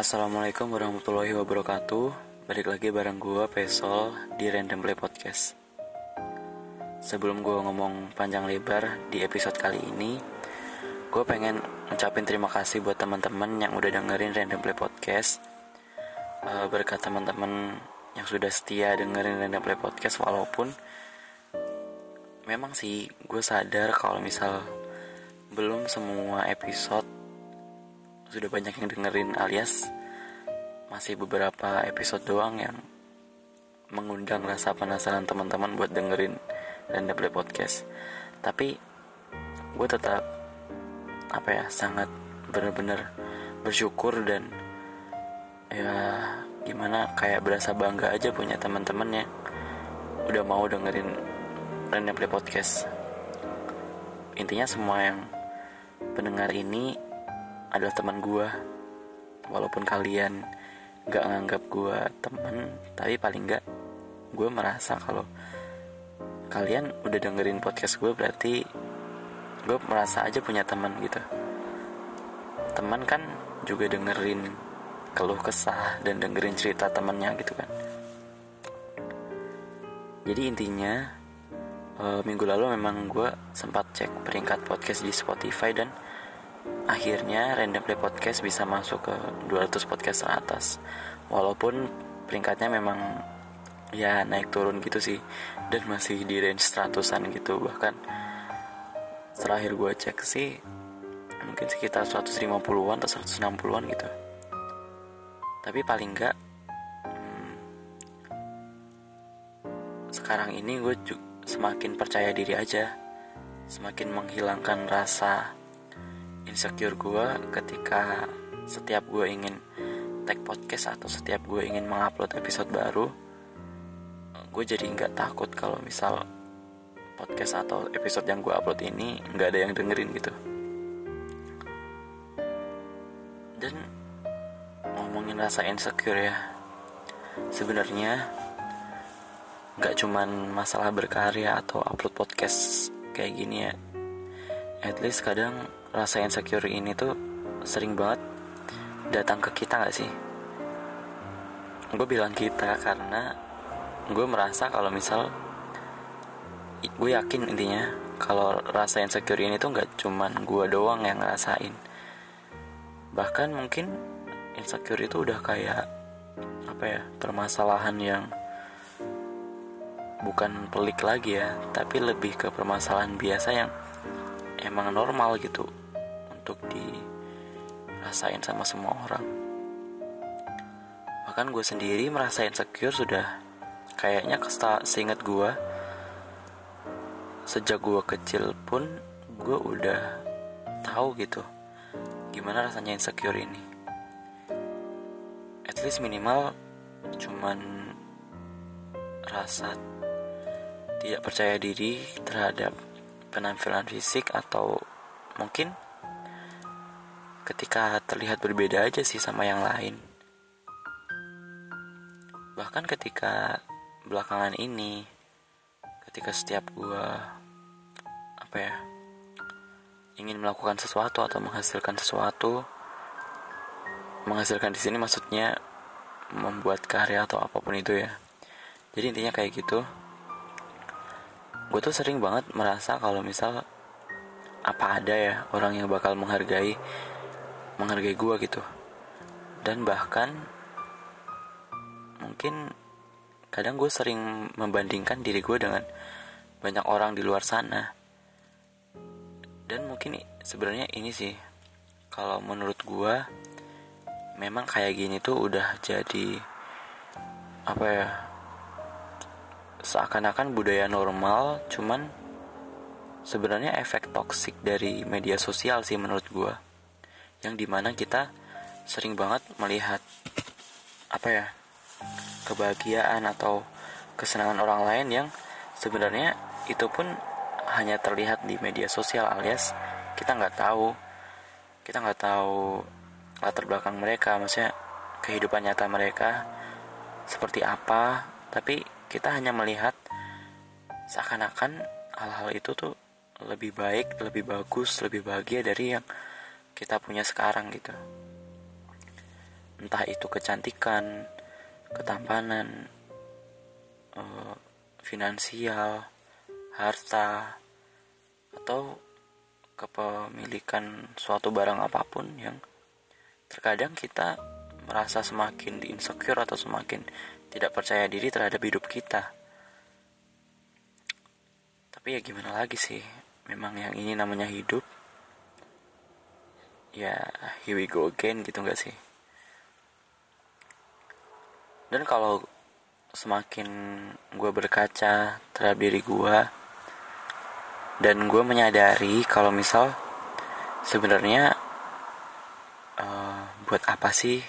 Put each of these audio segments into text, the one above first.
Assalamualaikum warahmatullahi wabarakatuh. Balik lagi bareng gue Pesol di Random Play Podcast. Sebelum gue ngomong panjang lebar di episode kali ini Gue pengen ngucapin terima kasih buat teman-teman yang udah dengerin Random Play Podcast. Uh, Berkat teman-teman yang sudah setia dengerin Random Play Podcast Walaupun memang sih gue sadar kalau misal belum semua episode sudah banyak yang dengerin alias masih beberapa episode doang yang mengundang rasa penasaran teman-teman buat dengerin dan play podcast. Tapi gue tetap apa ya sangat benar-benar bersyukur dan ya gimana kayak berasa bangga aja punya teman-teman yang udah mau dengerin Random Play Podcast. Intinya semua yang pendengar ini adalah teman gue walaupun kalian gak nganggap gue teman tapi paling gak gue merasa kalau kalian udah dengerin podcast gue berarti gue merasa aja punya teman gitu. Teman kan juga dengerin keluh kesah dan dengerin cerita temannya gitu kan. Jadi intinya e, minggu lalu memang gue sempat cek peringkat podcast di Spotify dan akhirnya Random Play Podcast bisa masuk ke 200 podcast teratas walaupun peringkatnya memang ya naik turun gitu sih. Dan masih di range seratusan gitu. Bahkan terakhir gue cek sih mungkin sekitar 150-an atau 160-an gitu. Tapi paling enggak hmm, sekarang ini gue semakin percaya diri aja. Semakin menghilangkan rasa insecure gue ketika setiap gue ingin tag podcast atau setiap gue ingin mengupload episode baru gue jadi nggak takut kalau misal podcast atau episode yang gue upload ini nggak ada yang dengerin gitu. Dan ngomongin rasa insecure ya sebenarnya nggak cuman masalah berkarya atau upload podcast kayak gini ya. At least kadang rasa insecure ini tuh sering banget datang ke kita gak sih? Gue bilang kita karena gue merasa kalau misal gue yakin intinya kalau rasa insecure ini tuh nggak cuman gue doang yang ngerasain bahkan mungkin insecure itu udah kayak apa ya permasalahan yang bukan pelik lagi ya tapi lebih ke permasalahan biasa yang emang normal gitu dirasain sama semua orang. Bahkan gue sendiri merasa insecure sudah. Kayaknya seingat gue sejak gue kecil pun gue udah tahu gitu gimana rasanya insecure ini. At least minimal cuman rasa tidak percaya diri terhadap penampilan fisik atau mungkin ketika terlihat berbeda aja sih sama yang lain. Bahkan ketika belakangan ini, ketika setiap gue apa ya ingin melakukan sesuatu atau menghasilkan sesuatu, menghasilkan di sini maksudnya membuat karya atau apa pun itu ya. Jadi intinya kayak gitu. Gue tuh sering banget merasa kalau misal apa ada ya orang yang bakal menghargai menghargai gue gitu. Dan bahkan mungkin kadang gue sering membandingkan diri gue dengan banyak orang di luar sana. Dan mungkin sebenarnya ini sih kalau menurut gue memang kayak gini tuh udah jadi apa ya seakan-akan budaya normal cuman sebenarnya efek toksik dari media sosial sih menurut gue yang di mana kita sering banget melihat apa ya kebahagiaan atau kesenangan orang lain yang sebenarnya itu pun hanya terlihat di media sosial alias kita nggak tahu. Kita nggak tahu latar belakang mereka maksudnya kehidupan nyata mereka seperti apa. Tapi kita hanya melihat seakan-akan hal-hal itu tuh lebih baik lebih bagus lebih bahagia dari yang kita punya sekarang gitu entah itu kecantikan ketampanan uh, finansial harta atau kepemilikan suatu barang apa pun yang terkadang kita merasa semakin insecure atau semakin tidak percaya diri terhadap hidup kita. Tapi ya gimana lagi sih, memang yang ini namanya hidup. Ya, here we go again gitu gak sih? Dan kalau semakin gue berkaca terhadap diri gue, dan gue menyadari kalau misal sebenarnya uh, buat apa sih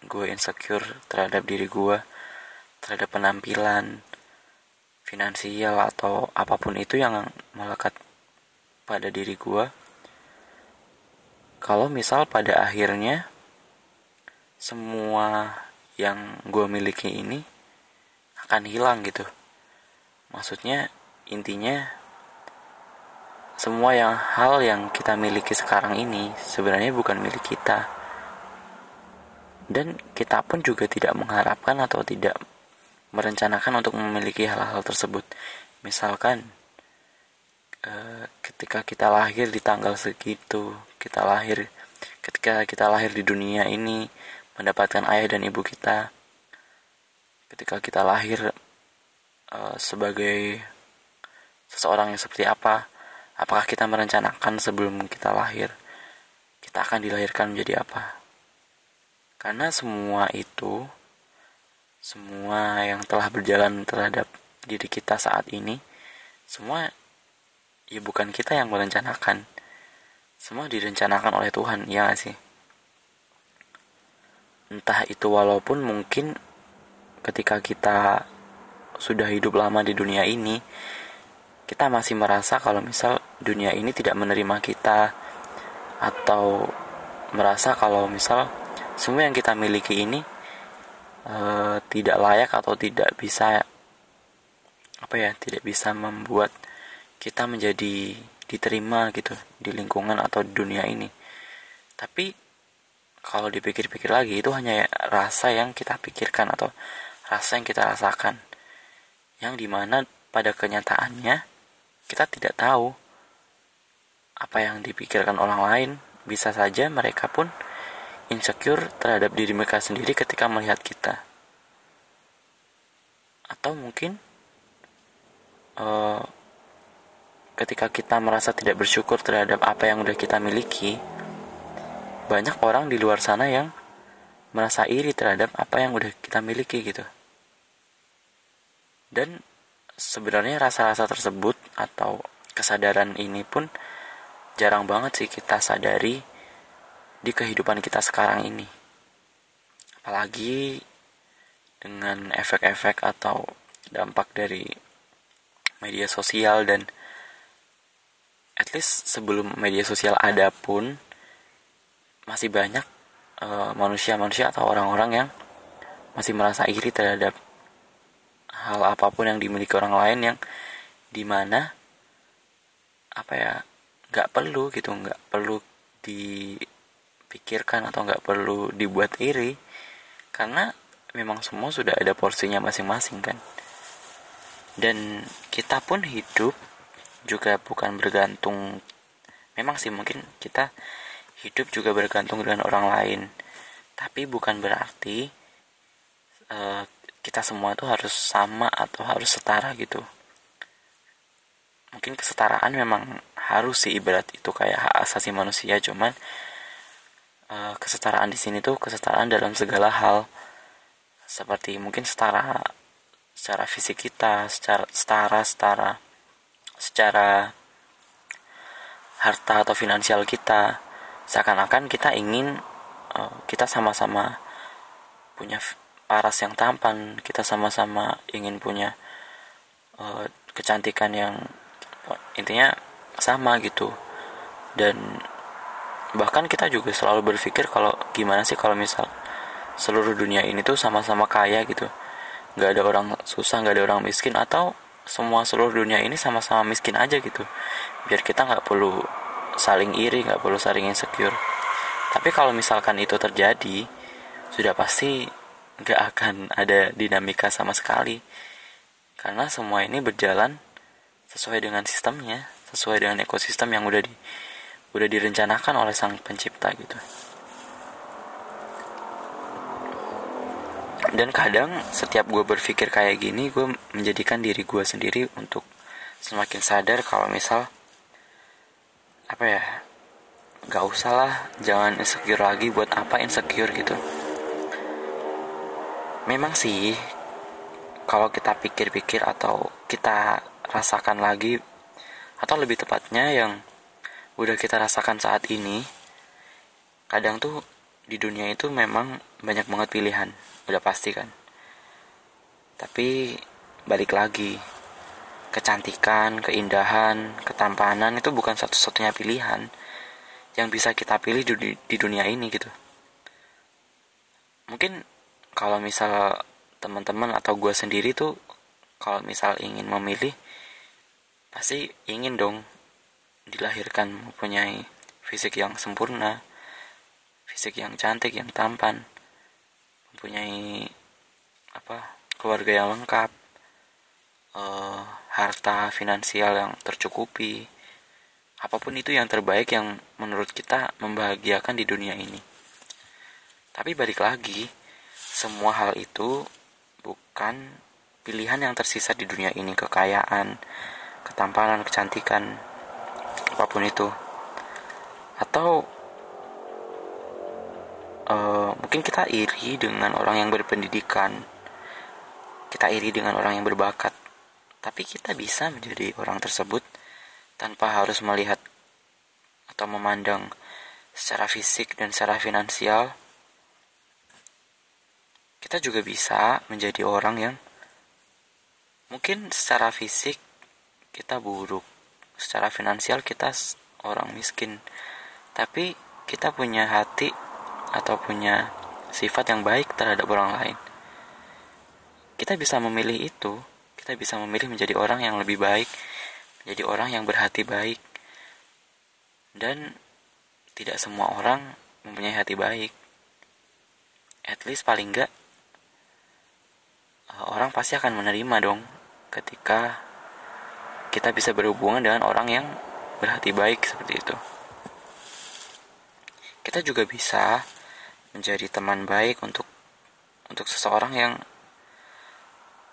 gue insecure terhadap diri gue terhadap penampilan finansial atau apa pun itu yang melekat pada diri gue kalau misal pada akhirnya semua yang gue miliki ini akan hilang gitu maksudnya intinya semua yang hal yang kita miliki sekarang ini sebenarnya bukan milik kita. Dan kita pun juga tidak mengharapkan atau tidak merencanakan untuk memiliki hal-hal tersebut. Misalkan eh, ketika kita lahir di tanggal segitu, kita lahir ketika kita lahir di dunia ini mendapatkan ayah dan ibu kita. Ketika kita lahir eh, sebagai seseorang yang seperti apa, Apakah kita merencanakan sebelum kita lahir, kita akan dilahirkan menjadi apa? Karena semua itu, semua yang telah berjalan terhadap diri kita saat ini, semua ya bukan kita yang merencanakan. Semua direncanakan oleh Tuhan, ya gak sih? Entah itu walaupun mungkin ketika kita sudah hidup lama di dunia ini, kita masih merasa kalau misal dunia ini tidak menerima kita atau merasa kalau misal semua yang kita miliki ini uh, tidak layak atau tidak bisa apa ya tidak bisa membuat kita menjadi diterima gitu di lingkungan atau di dunia ini tapi kalau dipikir-pikir lagi itu hanya rasa yang kita pikirkan atau rasa yang kita rasakan yang di mana pada kenyataannya kita tidak tahu apa yang dipikirkan orang lain. Bisa saja mereka pun insecure terhadap diri mereka sendiri ketika melihat kita. Atau mungkin uh, ketika kita merasa tidak bersyukur terhadap apa yang udah kita miliki, banyak orang di luar sana yang merasa iri terhadap apa yang udah kita miliki gitu. Dan sebenarnya rasa-rasa tersebut atau kesadaran ini pun jarang banget sih kita sadari di kehidupan kita sekarang ini. Apalagi dengan efek-efek atau dampak dari media sosial dan at least sebelum media sosial ada pun masih banyak eh, manusia-manusia uh, atau orang-orang yang masih merasa iri terhadap hal apa pun yang dimiliki orang lain yang di mana apa ya nggak perlu gitu nggak perlu dipikirkan atau nggak perlu dibuat iri karena memang semua sudah ada porsinya masing-masing kan. Dan kita pun hidup juga bukan bergantung. Memang sih mungkin kita hidup juga bergantung dengan orang lain. Tapi bukan berarti uh, kita semua itu harus sama atau harus setara gitu. Mungkin kesetaraan memang harus sih ibarat itu kayak hak asasi manusia. Cuman uh, kesetaraan di sini tuh kesetaraan dalam segala hal. Seperti mungkin setara secara fisik kita secara setara setara secara harta atau finansial kita. Seakan-akan kita ingin uh, kita sama-sama punya paras yang tampan. Kita sama-sama ingin punya uh, kecantikan yang intinya sama gitu. Dan bahkan kita juga selalu berpikir kalau gimana sih kalau misal seluruh dunia ini tuh sama-sama kaya gitu. Nggak ada orang susah nggak ada orang miskin atau semua seluruh dunia ini sama-sama miskin aja gitu. Biar kita nggak perlu saling iri nggak perlu saling insecure. Tapi kalau misalkan itu terjadi sudah pasti gak akan ada dinamika sama sekali. Karena semua ini berjalan sesuai dengan sistemnya sesuai dengan ekosistem yang udah di udah direncanakan oleh sang pencipta gitu dan kadang setiap gue berpikir kayak gini gue menjadikan diri gue sendiri untuk semakin sadar kalau misal apa ya gak usah lah jangan insecure lagi buat apa insecure gitu. Memang sih kalau kita pikir-pikir atau kita rasakan lagi atau lebih tepatnya yang udah kita rasakan saat ini kadang tuh di dunia itu memang banyak banget pilihan udah pasti kan tapi balik lagi kecantikan, keindahan, ketampanan itu bukan satu-satunya pilihan yang bisa kita pilih di, di dunia ini gitu. Mungkin kalau misal teman-teman atau gue sendiri tuh kalau misal ingin memilih pasti ingin dong dilahirkan mempunyai fisik yang sempurna, fisik yang cantik, yang tampan, mempunyai apa keluarga yang lengkap, uh, harta finansial yang tercukupi, apa pun itu yang terbaik yang menurut kita membahagiakan di dunia ini. Tapi balik lagi, semua hal itu bukan pilihan yang tersisa di dunia ini, kekayaan, ketampanan, kecantikan, apa pun itu. Atau uh, mungkin kita iri dengan orang yang berpendidikan, kita iri dengan orang yang berbakat, tapi kita bisa menjadi orang tersebut tanpa harus melihat atau memandang secara fisik dan secara finansial. Kita juga bisa menjadi orang yang mungkin secara fisik kita buruk secara finansial kita orang miskin. Tapi kita punya hati atau punya sifat yang baik terhadap orang lain. Kita bisa memilih itu. Kita bisa memilih menjadi orang yang lebih baik menjadi orang yang berhati baik. Dan tidak semua orang mempunyai hati baik. At least paling enggak eh, orang pasti akan menerima dong ketika kita bisa berhubungan dengan orang yang berhati baik seperti itu. Kita juga bisa menjadi teman baik untuk untuk seseorang yang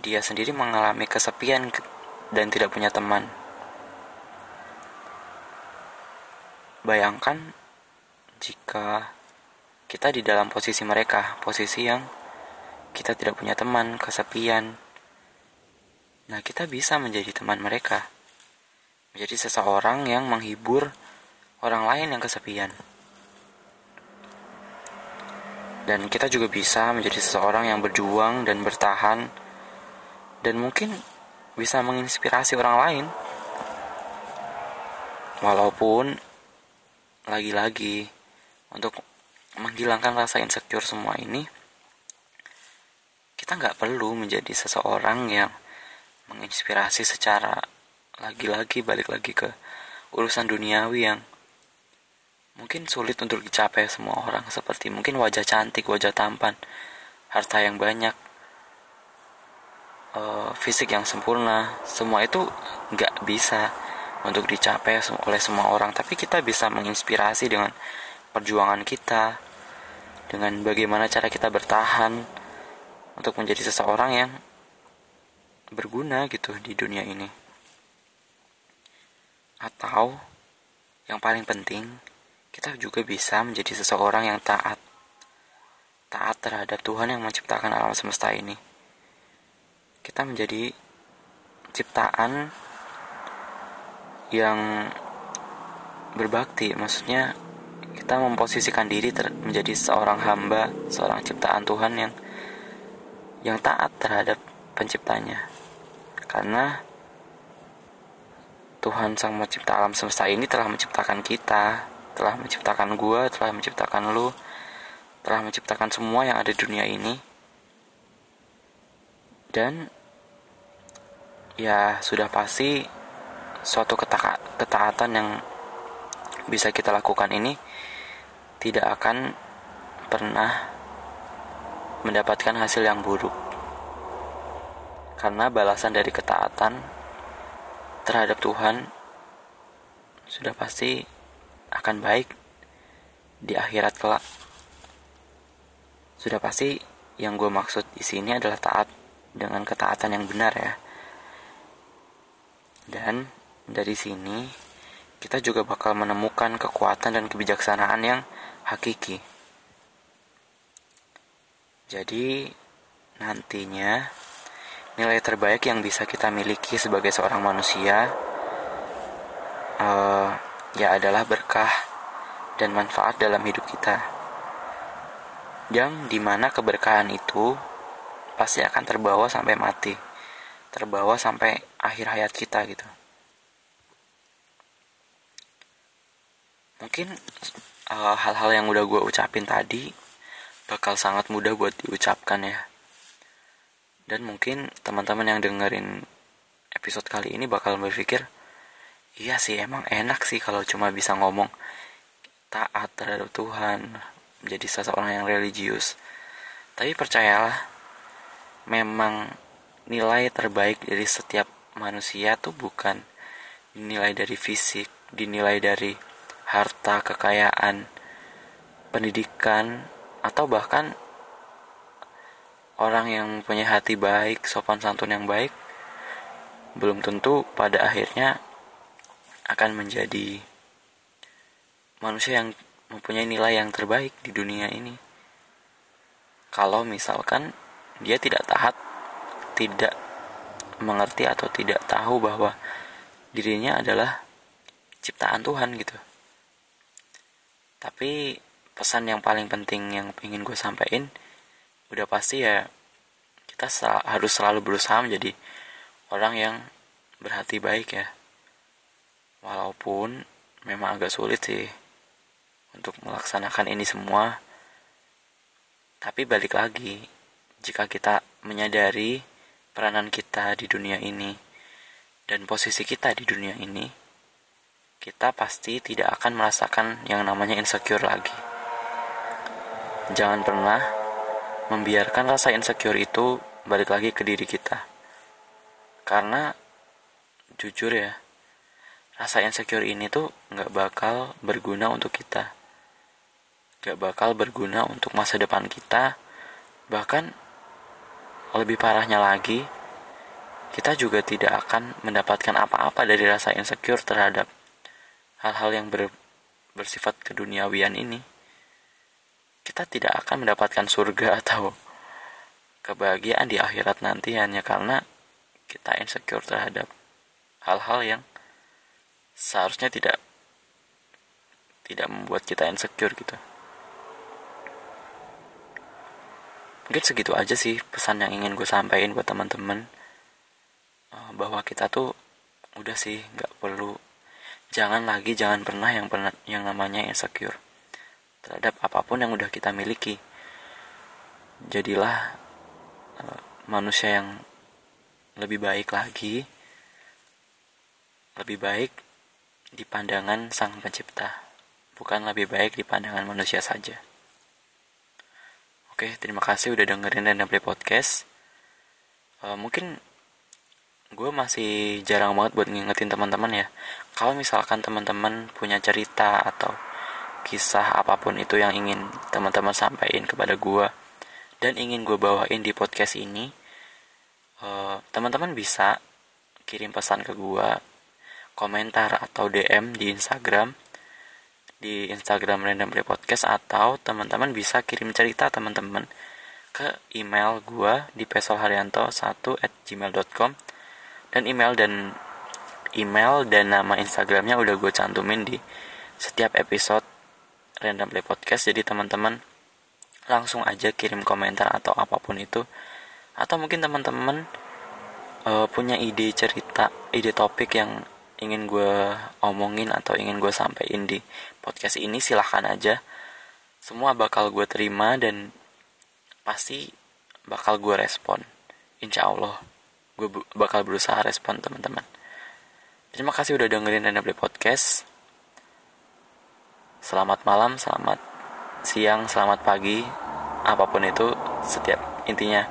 dia sendiri mengalami kesepian dan tidak punya teman. Bayangkan jika kita di dalam posisi mereka, posisi yang kita tidak punya teman, kesepian, Nah, kita bisa menjadi teman mereka. Menjadi seseorang yang menghibur orang lain yang kesepian. Dan kita juga bisa menjadi seseorang yang berjuang dan bertahan dan mungkin bisa menginspirasi orang lain. Walaupun lagi-lagi untuk menghilangkan rasa insecure semua ini, kita nggak perlu menjadi seseorang yang menginspirasi secara lagi-lagi balik lagi ke urusan duniawi yang mungkin sulit untuk dicapai semua orang seperti mungkin wajah cantik, wajah tampan, harta yang banyak, uh, fisik yang sempurna, semua itu nggak bisa untuk dicapai oleh semua orang. Tapi kita bisa menginspirasi dengan perjuangan kita, dengan bagaimana cara kita bertahan untuk menjadi seseorang yang berguna gitu di dunia ini. Atau yang paling penting, kita juga bisa menjadi seseorang yang taat. Taat terhadap Tuhan yang menciptakan alam semesta ini. Kita menjadi ciptaan yang berbakti, maksudnya kita memposisikan diri menjadi seorang hamba, seorang ciptaan Tuhan yang yang taat terhadap penciptanya. Karena Tuhan Sang Pencipta alam semesta ini telah menciptakan kita, telah menciptakan gua, telah menciptakan lu, telah menciptakan semua yang ada di dunia ini. Dan ya sudah pasti suatu keta ketaatan yang bisa kita lakukan ini tidak akan pernah mendapatkan hasil yang buruk. Karena balasan dari ketaatan terhadap Tuhan sudah pasti akan baik di akhirat kelak. Sudah pasti yang gue maksud di sini adalah taat dengan ketaatan yang benar ya. Dan dari sini kita juga bakal menemukan kekuatan dan kebijaksanaan yang hakiki. Jadi nantinya nilai terbaik yang bisa kita miliki sebagai seorang manusia uh, ya adalah berkah dan manfaat dalam hidup kita. Yang di mana keberkahan itu pasti akan terbawa sampai mati, terbawa sampai akhir hayat kita gitu. Mungkin eh, hal-hal uh, yang udah gue ucapin tadi bakal sangat mudah buat diucapkan ya. Dan mungkin teman-teman yang dengerin episode kali ini bakal berpikir, iya sih emang enak sih kalau cuma bisa ngomong taat terhadap Tuhan, menjadi seseorang yang religius. Tapi percayalah, memang nilai terbaik dari setiap manusia tuh bukan dinilai dari fisik, dinilai dari harta, kekayaan, pendidikan, atau bahkan orang yang punya hati baik, sopan santun yang baik, belum tentu pada akhirnya akan menjadi manusia yang mempunyai nilai yang terbaik di dunia ini. Kalau misalkan dia tidak taat, tidak mengerti atau tidak tahu bahwa dirinya adalah ciptaan Tuhan gitu. Tapi pesan yang paling penting yang ingin gue sampaikan udah pasti ya kita harus selalu berusaha menjadi orang yang berhati baik ya walaupun memang agak sulit sih untuk melaksanakan ini semua tapi balik lagi jika kita menyadari peranan kita di dunia ini dan posisi kita di dunia ini kita pasti tidak akan merasakan yang namanya insecure lagi Jangan pernah membiarkan rasa insecure itu balik lagi ke diri kita. Karena jujur ya, rasa insecure ini tuh nggak bakal berguna untuk kita. Gak bakal berguna untuk masa depan kita. Bahkan lebih parahnya lagi, kita juga tidak akan mendapatkan apa-apa dari rasa insecure terhadap hal-hal yang ber, bersifat keduniawian ini kita tidak akan mendapatkan surga atau kebahagiaan di akhirat nanti hanya karena kita insecure terhadap hal-hal yang seharusnya tidak tidak membuat kita insecure gitu. Mungkin segitu aja sih pesan yang ingin gue sampaikan buat teman-teman eh, bahwa kita tuh udah sih nggak perlu jangan lagi jangan pernah yang pernah yang namanya insecure terhadap apa pun yang udah kita miliki. Jadilah uh, manusia yang lebih baik lagi, lebih baik di pandangan Sang Pencipta, bukan lebih baik di pandangan manusia saja. Oke, terima kasih udah dengerin dan play podcast. Uh, mungkin gue masih jarang banget buat ngingetin teman-teman ya. Kalau misalkan teman-teman punya cerita atau kisah apa pun itu yang ingin teman-teman sampaikan kepada gue dan ingin gue bawain di podcast ini teman eh, teman-teman bisa kirim pesan ke gue komentar atau DM di Instagram di Instagram Random Play Podcast atau teman-teman bisa kirim cerita teman-teman ke email gue di pesolharyanto 1 at gmail.com dan email dan email dan nama Instagramnya udah gue cantumin di setiap episode Random Play Podcast. Jadi teman-teman langsung aja kirim komentar atau apa pun itu. Atau mungkin teman-teman uh, punya ide cerita ide topik yang ingin gue omongin atau ingin gue sampaikan di podcast ini silahkan aja. Semua bakal gue terima dan pasti bakal gue respon. Insya Allah gue bakal berusaha respon teman-teman. Terima kasih udah dengerin Play Podcast. Selamat malam, selamat siang, selamat pagi apa pun itu setiap intinya.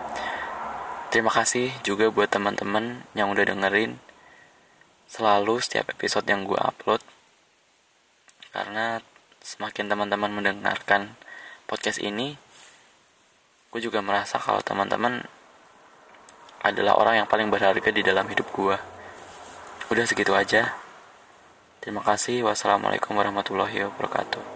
Terima kasih juga buat teman-teman yang udah dengerin selalu setiap episode yang gue upload karena semakin teman-teman mendengarkan podcast ini gue juga merasa kalau teman-teman adalah orang yang paling berharga di dalam hidup gue udah segitu aja. Terima kasih. Wassalamualaikum warahmatullahi wabarakatuh